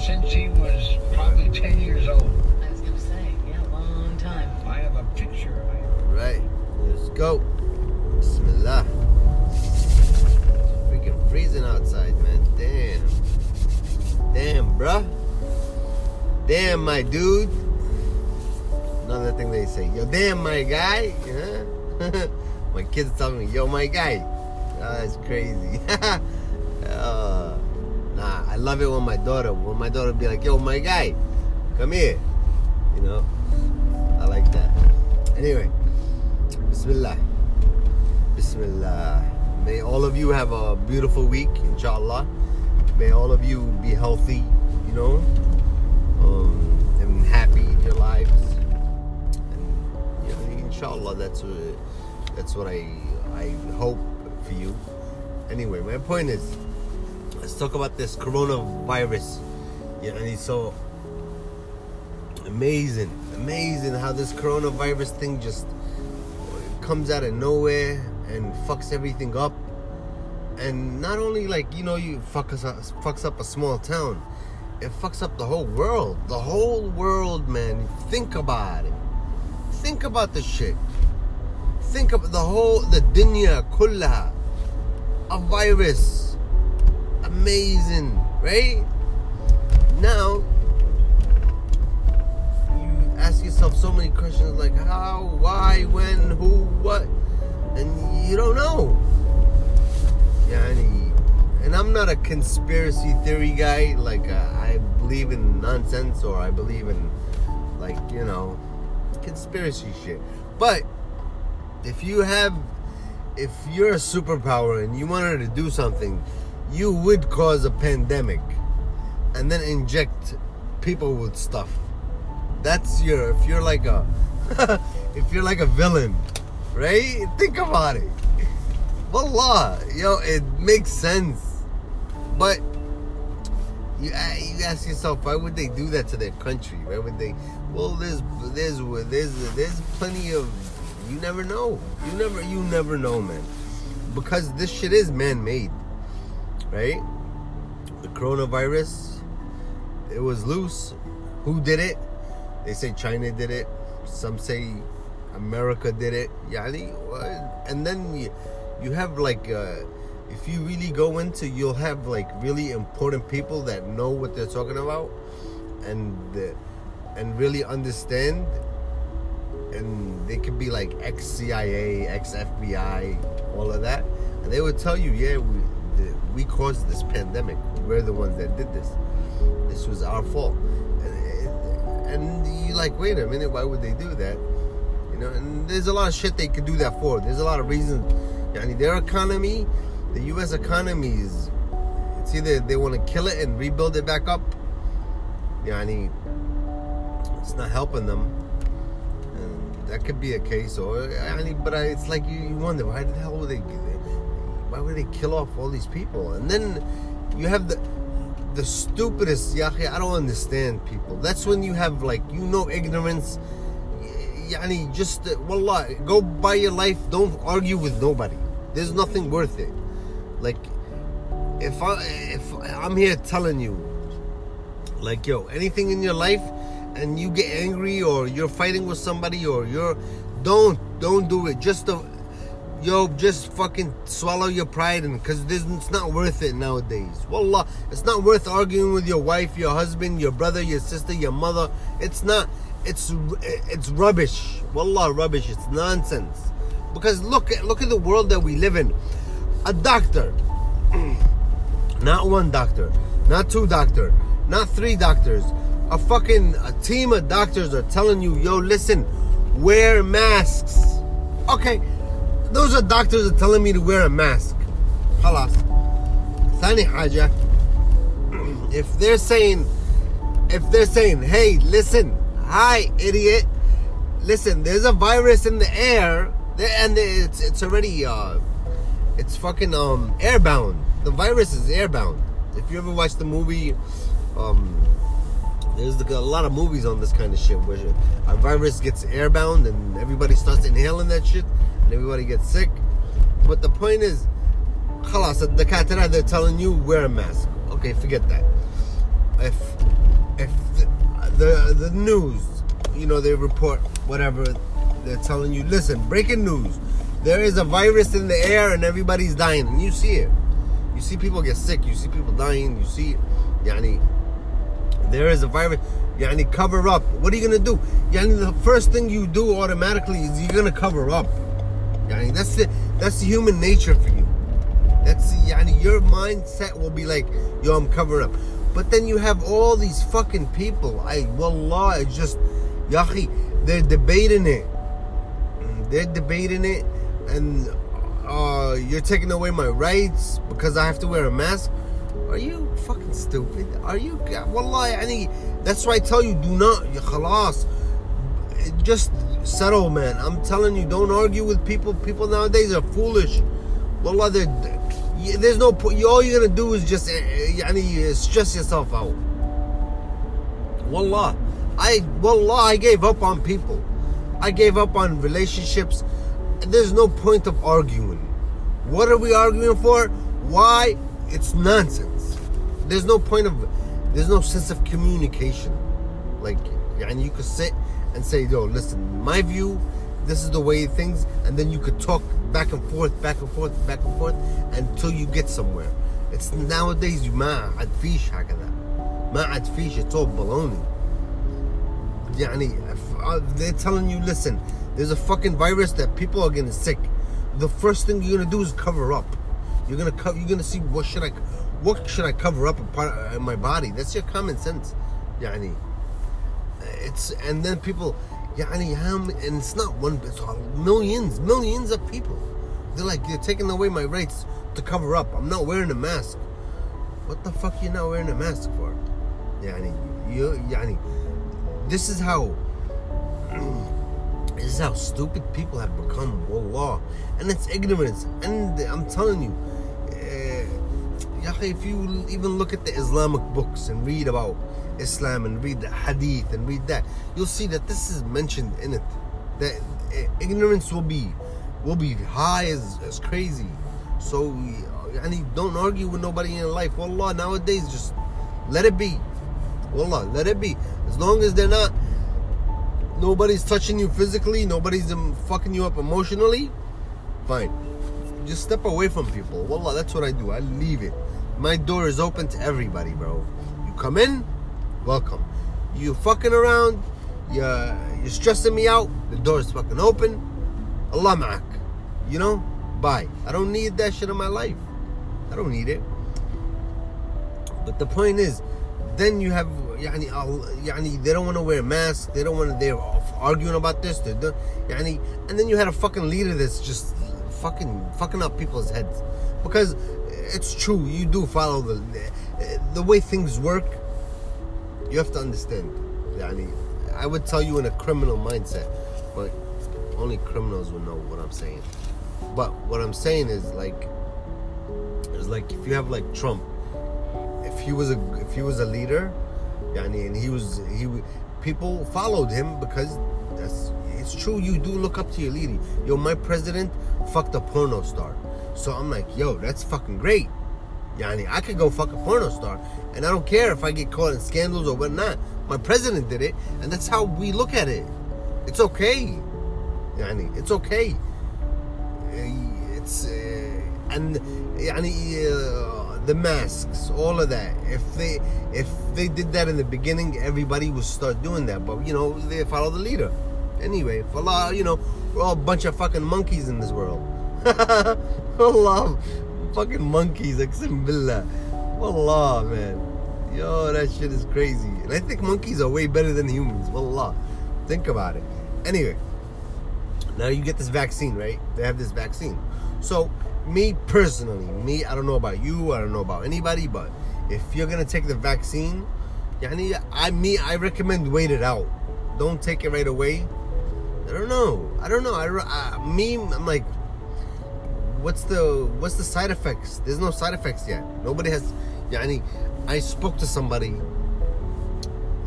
since he was probably 10 years old. I was gonna say, yeah, long time. I have a picture. Right. Let's go. Bismillah. It's freaking freezing outside, man. Damn. Damn, bruh. Damn, my dude. Another thing they say, yo, damn, my guy. Yeah. my kids tell me, yo, my guy. Oh, that's crazy. love it when my daughter, when my daughter be like, yo, my guy, come here. You know, I like that. Anyway, Bismillah. Bismillah. May all of you have a beautiful week, inshallah. May all of you be healthy, you know, um, and happy in your lives. And you know, inshallah, that's what that's what I I hope for you. Anyway, my point is, let's talk about this coronavirus. You know, and it's so amazing, amazing how this coronavirus thing just comes out of nowhere and fucks everything up. And not only like you know you fuck us up, fucks up a small town, it fucks up the whole world. The whole world, man. Think about it. Think about the shit. Think about the whole the dunya kulla. A virus. Amazing, right? Now you ask yourself so many questions like how, why, when, who, what, and you don't know. Yani, and I'm not a conspiracy theory guy. Like uh, I believe in nonsense or I believe in like you know conspiracy shit. But if you have, if you're a superpower and you wanted to do something, you would cause a pandemic and then inject people with stuff. That's your. If you're like a, if you're like a villain, right? Think about it. Wallah, yo, it makes sense. But you uh, you ask yourself, why would they do that to their country? Why would they? Well, there's there's there's there's plenty of. You never know. You never you never know, man. Because this shit is man-made, right? The coronavirus, it was loose. Who did it? They say China did it. Some say America did it. Yani, and then you, have like, uh, if you really go into, you'll have like really important people that know what they're talking about, and and really understand. And they could be like ex CIA, ex FBI, all of that, and they would tell you, yeah, we we caused this pandemic. We're the ones that did this. This was our fault. And, and you're like, wait a minute, why would they do that? You know, and there's a lot of shit they could do that for. There's a lot of reasons. Yani their economy, the U.S. economy is, it's either they want to kill it and rebuild it back up. Yeah, I mean, it's not helping them. And that could be a case, or yani, but it's like you, you wonder why the hell would they? Why would they kill off all these people? And then you have the the stupidest yahi. I don't understand people. That's when you have like you know ignorance. Yani just uh, wallah, go by your life. Don't argue with nobody. There's nothing worth it. Like if I if I'm here telling you, like yo, anything in your life, and you get angry or you're fighting with somebody or you're don't don't do it. Just yo, just fucking swallow your pride and because it's not worth it nowadays. Wallah, it's not worth arguing with your wife, your husband, your brother, your sister, your mother. It's not. It's it's rubbish. Wallah, rubbish. It's nonsense. Because look at look at the world that we live in. A doctor, not one doctor, not two doctor, not three doctors. A fucking a team of doctors are telling you, yo, listen, wear masks. Okay, those are doctors are telling me to wear a mask. Halas. Thani Haja. If they're saying, if they're saying, hey, listen, hi, idiot, listen, there's a virus in the air, and it's it's already uh, it's fucking um airbound. The virus is airbound. If you ever watch the movie, um, there's a lot of movies on this kind of shit where a virus gets airbound and everybody starts inhaling that shit and everybody gets sick. But the point is, khalas, the katara, they're telling you wear a mask. Okay, forget that. If if the, the, the news, you know, they report whatever, they're telling you, listen, breaking news, there is a virus in the air and everybody's dying, and you see it. You see people get sick. You see people dying. You see, yani, there is a virus. Yani, cover up. What are you gonna do? Yani, the first thing you do automatically is you're gonna cover up. Yani, that's the that's the human nature for you. That's yani, your mindset will be like, yo, I'm covering up. But then you have all these fucking people. I wallah, it's just yahi, they're debating it. They're debating it and uh, you're taking away my rights because I have to wear a mask. Are you fucking stupid? Are you wallah yani that's why I tell you do not khalas just Settle, man. I'm telling you, don't argue with people. People nowadays are foolish. Wallah, there's no point. All you're gonna do is just eh, eh, yani, stress yourself out. Wallah, I wallah, I gave up on people. I gave up on relationships. There's no point of arguing. What are we arguing for? Why? It's nonsense. There's no point of. There's no sense of communication. Like, and you could sit and say, "Yo, listen, my view. This is the way things," and then you could talk back and forth, back and forth, back and forth until you get somewhere. It's nowadays you ما عاد فيش هكذا ما عاد فيش it's all baloney يعني they're telling you listen there's a fucking virus that people are getting sick the first thing you're gonna do is cover up you're gonna cover you're gonna see what should I what should I cover up in, part, in my body that's your common sense يعني it's and then people, yani how and it's not one, it's millions, millions of people. They're like they're taking away my rights to cover up. I'm not wearing a mask. What the fuck are you not wearing a mask for? yeah you, mean this is how. This is how stupid people have become, wallah. And it's ignorance. And I'm telling you, eh, yeah, if you even look at the Islamic books and read about Islam and read the hadith and read that, you'll see that this is mentioned in it. That eh, ignorance will be will be high as, as crazy. So yani, don't argue with nobody in life. Wallah, nowadays just let it be. Wallah, let it be. As long as they're not nobody's touching you physically, nobody's fucking you up emotionally, fine. Just step away from people. Wallah, that's what I do. I leave it. My door is open to everybody, bro. You come in, welcome. You fucking around, you're, you're stressing me out, the door is fucking open. Allah ma'ak. You know? Bye. I don't need that shit in my life. I don't need it. But the point is, then you have يعني يعني they don't want to wear masks they don't want to they're arguing about this they're, يعني and then you had a fucking leader that's just fucking fucking up people's heads because it's true you do follow the the way things work you have to understand يعني I would tell you in a criminal mindset but only criminals would know what I'm saying but what I'm saying is like it's like if you have like Trump if he was a if he was a leader yani, and he was he people followed him because that's it's true you do look up to your leader yo my president fucked a porno star so i'm like yo that's fucking great i could go fuck a porno star and i don't care if i get caught in scandals or whatnot my president did it and that's how we look at it it's okay yani it's okay it's uh, and yani uh, the masks, all of that. If they if they did that in the beginning, everybody would start doing that. But you know, they follow the leader. Anyway, Allah, you know, we're all a bunch of fucking monkeys in this world. Allah, fucking monkeys, Aqsim billah. Allah, man. Yo, that shit is crazy. And I think monkeys are way better than humans. Wallah. Think about it. Anyway, now you get this vaccine, right? They have this vaccine. So me personally, me, I don't know about you, I don't know about anybody, but if you're gonna take the vaccine, yani, I me, I recommend wait it out. Don't take it right away. I don't know. I don't know. I, I me, I'm like, what's the what's the side effects? There's no side effects yet. Nobody has. Yani, I spoke to somebody.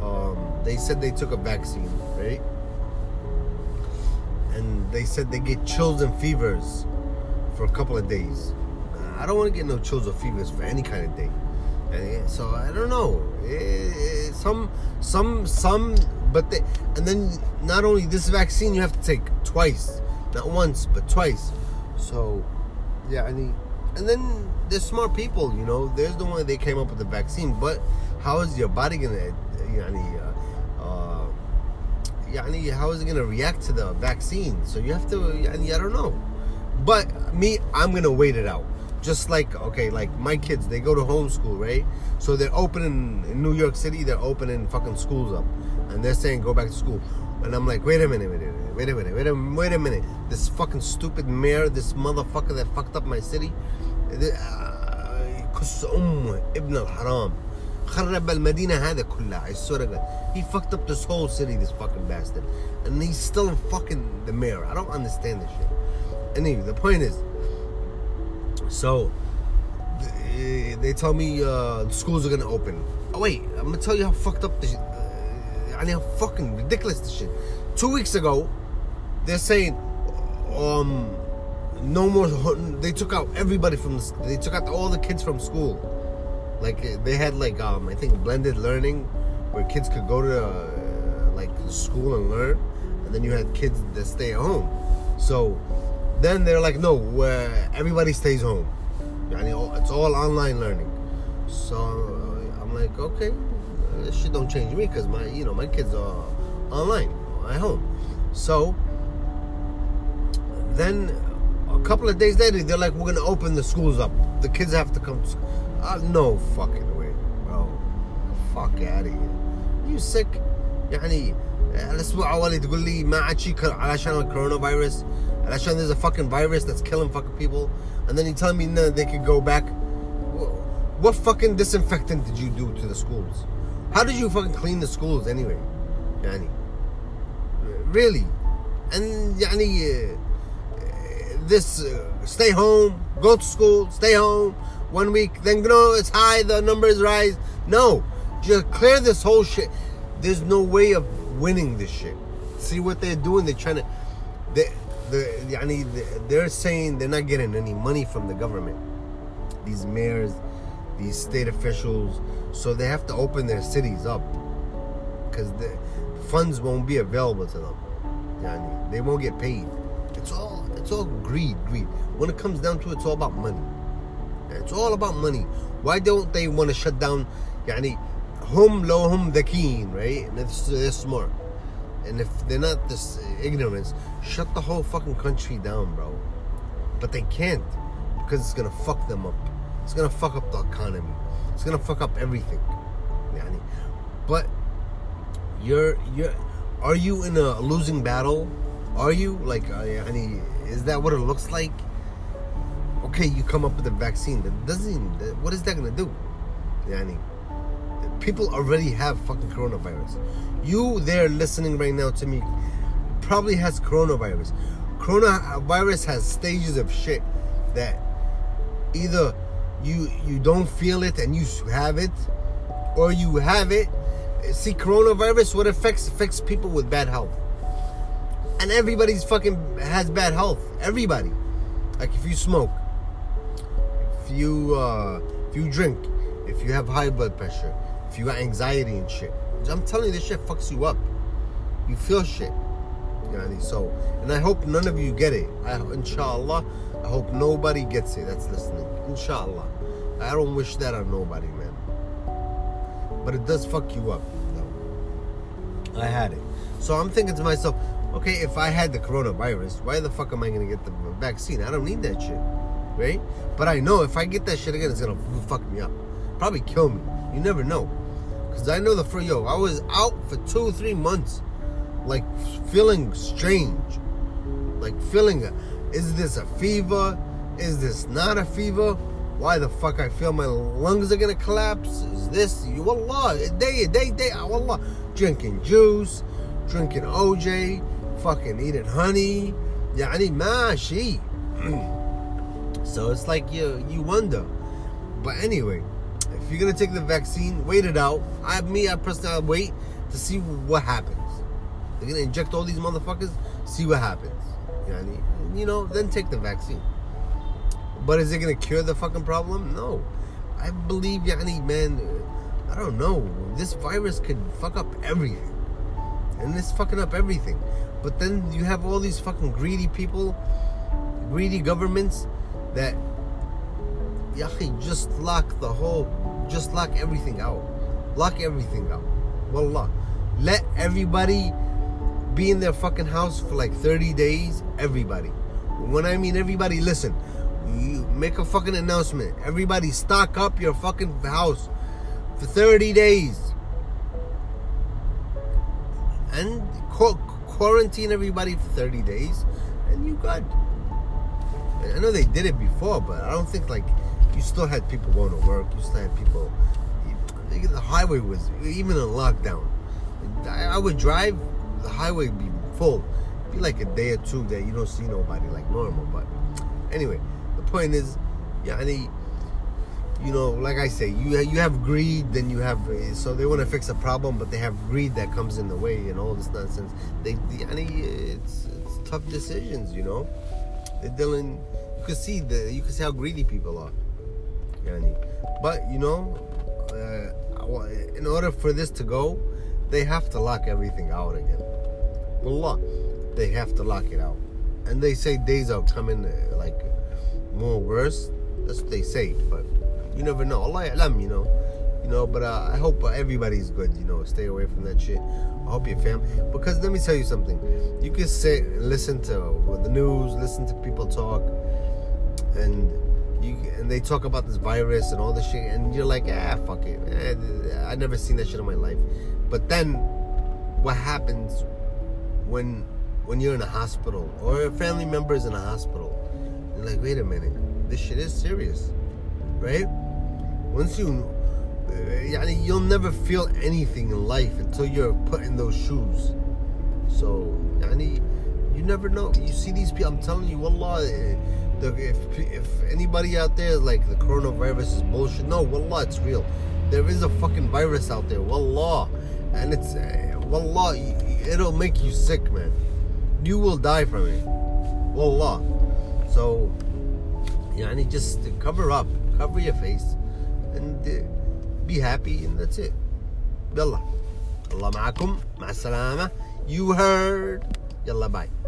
Um, they said they took a vaccine, right? And they said they get chills and fevers for a couple of days. I don't want to get no chills or fevers for any kind of day. And so I don't know. Eh, some, some, some, but they, and then not only this vaccine you have to take twice, not once but twice. So, yeah, and he, and then there's smart people, you know. There's the one they came up with the vaccine, but how is your body gonna, uh, yani, uh, uh, how is it gonna react to the vaccine? So you have to, I don't know. But me, I'm gonna wait it out. Just like okay, like my kids, they go to homeschool, right? So they're opening in New York City, they're opening fucking schools up, and they're saying go back to school. And I'm like, wait a minute, wait a minute, wait a minute, wait a, wait a minute. This fucking stupid mayor, this motherfucker that fucked up my city. كس أمه ابن الحرام خرب المدينة هذا كلها I swear to God he fucked up this whole city this fucking bastard and he's still fucking the mayor I don't understand this shit anyway the point is so they, they tell me uh, the schools are gonna open oh wait I'm gonna tell you how fucked up this uh, Mean how fucking ridiculous this shit. Two weeks ago they're saying um no more they took out everybody from the they took out all the kids from school. Like they had like um i think blended learning where kids could go to uh, like school and learn and then you had kids that stay at home. So then they're like no everybody stays home. It's all online learning. So i'm like okay this shit don't change me because my you know my kids are online at home so then a couple of days later, they're like, we're gonna open the schools up. The kids have to come to school. Uh, no fucking way, bro. Fuck out of here. You sick? يعني الاسبوع الاولي تقول لي ما عاد شيء علشان الكورونا فيروس علشان there's a fucking virus that's killing fucking people and then you tell me no, they could go back what fucking disinfectant did you do to the schools how did you fucking clean the schools anyway, Yani? Really? And Yani, uh, uh, this uh, stay home, go to school, stay home one week, then you know it's high, the numbers rise. No, just clear this whole shit. There's no way of winning this shit. See what they're doing? They're trying to. They, they, Yani, they're saying they're not getting any money from the government. These mayors, these state officials, so they have to open their cities up because the funds won't be available to them. Yani, they won't get paid. It's all it's all greed, greed. When it comes down to it, it's all about money. It's all about money. Why don't they want to shut down? يعني هم لو هم ذكيين, right? And if they're smart, and if they're not this ignorance, shut the whole fucking country down, bro. But they can't because it's gonna fuck them up. it's gonna fuck up the economy. It's gonna fuck up everything. Yani. But you're you're are you in a losing battle? Are you like uh, yani, is that what it looks like? Okay, you come up with a vaccine that doesn't. What is that gonna do? Yani, people already have fucking coronavirus. You there listening right now to me probably has coronavirus. Coronavirus uh, has stages of shit that either you you don't feel it and you have it, or you have it. See, coronavirus what affects affects people with bad health and everybody's fucking has bad health. Everybody. Like if you smoke, if you uh, if you drink, if you have high blood pressure, if you got anxiety and shit. I'm telling you, this shit fucks you up. You feel shit. You know, I mean? so, and I hope none of you get it. I, inshallah, I hope nobody gets it that's listening. Inshallah. I don't wish that on nobody, man. But it does fuck you up. Though. I had it. So I'm thinking to myself, okay, if I had the coronavirus, why the fuck am I gonna get the vaccine? I don't need that shit, right? But I know if I get that shit again, it's gonna fuck me up, probably kill me. You never know, cause I know the for yo, I was out for two, three months, like feeling strange, like feeling, is this a fever? Is this not a fever? Why the fuck I feel my lungs are gonna collapse? Is this you Allah? They day. they Allah drinking juice, drinking OJ, fucking eating honey. Yeah, I need my mashi. so it's like you you wonder. But anyway, if you're gonna take the vaccine, wait it out. I me I personally wait to see what happens. They're gonna inject all these motherfuckers, see what happens you know, then take the vaccine. But is it gonna cure the fucking problem? No. I believe, yani, man, I don't know. This virus could fuck up everything. And it's fucking up everything. But then you have all these fucking greedy people, greedy governments that, yahi, just lock the whole, just lock everything out. Lock everything out. Wallah. Let everybody be in their fucking house for like 30 days. Everybody. When I mean everybody, listen. You make a fucking announcement. Everybody stock up your fucking house for 30 days. And qu- quarantine everybody for 30 days. And you good. I know they did it before, but I don't think like you still had people going to work. You still had people. The highway was even in lockdown. I would drive, the highway be full. Be like a day or two that you don't see nobody like normal. But anyway, the point is, yani, you know, like I say, you you have greed, then you have so they want to fix a problem, but they have greed that comes in the way and all this nonsense. They, they yani, it's it's tough decisions, you know. They're dealing. You can see the you can see how greedy people are. Yani. But you know, uh, in order for this to go, they have to lock everything out again. Wallah, they have to lock it out. And they say days are coming uh, like more worse. That's what they say, but you never know. Allah you know. You know, but uh, I hope everybody's good, you know. Stay away from that shit. I hope your fam. Because let me tell you something. You can sit and listen to the news, listen to people talk, and you and they talk about this virus and all this shit, and you're like, ah, fuck it. Eh, I never seen that shit in my life. But then what happens when when you're in a hospital or a family member is in a hospital? You're like, wait a minute, this shit is serious, right? Once you, eh, you'll never feel anything in life until you're put in those shoes. So, yani, you never know. You see these people. I'm telling you, wallah, eh, if if anybody out there like the coronavirus is bullshit, no, wallah, it's real. There is a fucking virus out there, wallah and it's uh, wallah, it'll make you sick, man. You will die from it, wallah. So, yani, just cover up, cover your face, and uh, be happy, and that's it. يلا الله معكم مع السلامة you heard يلا bye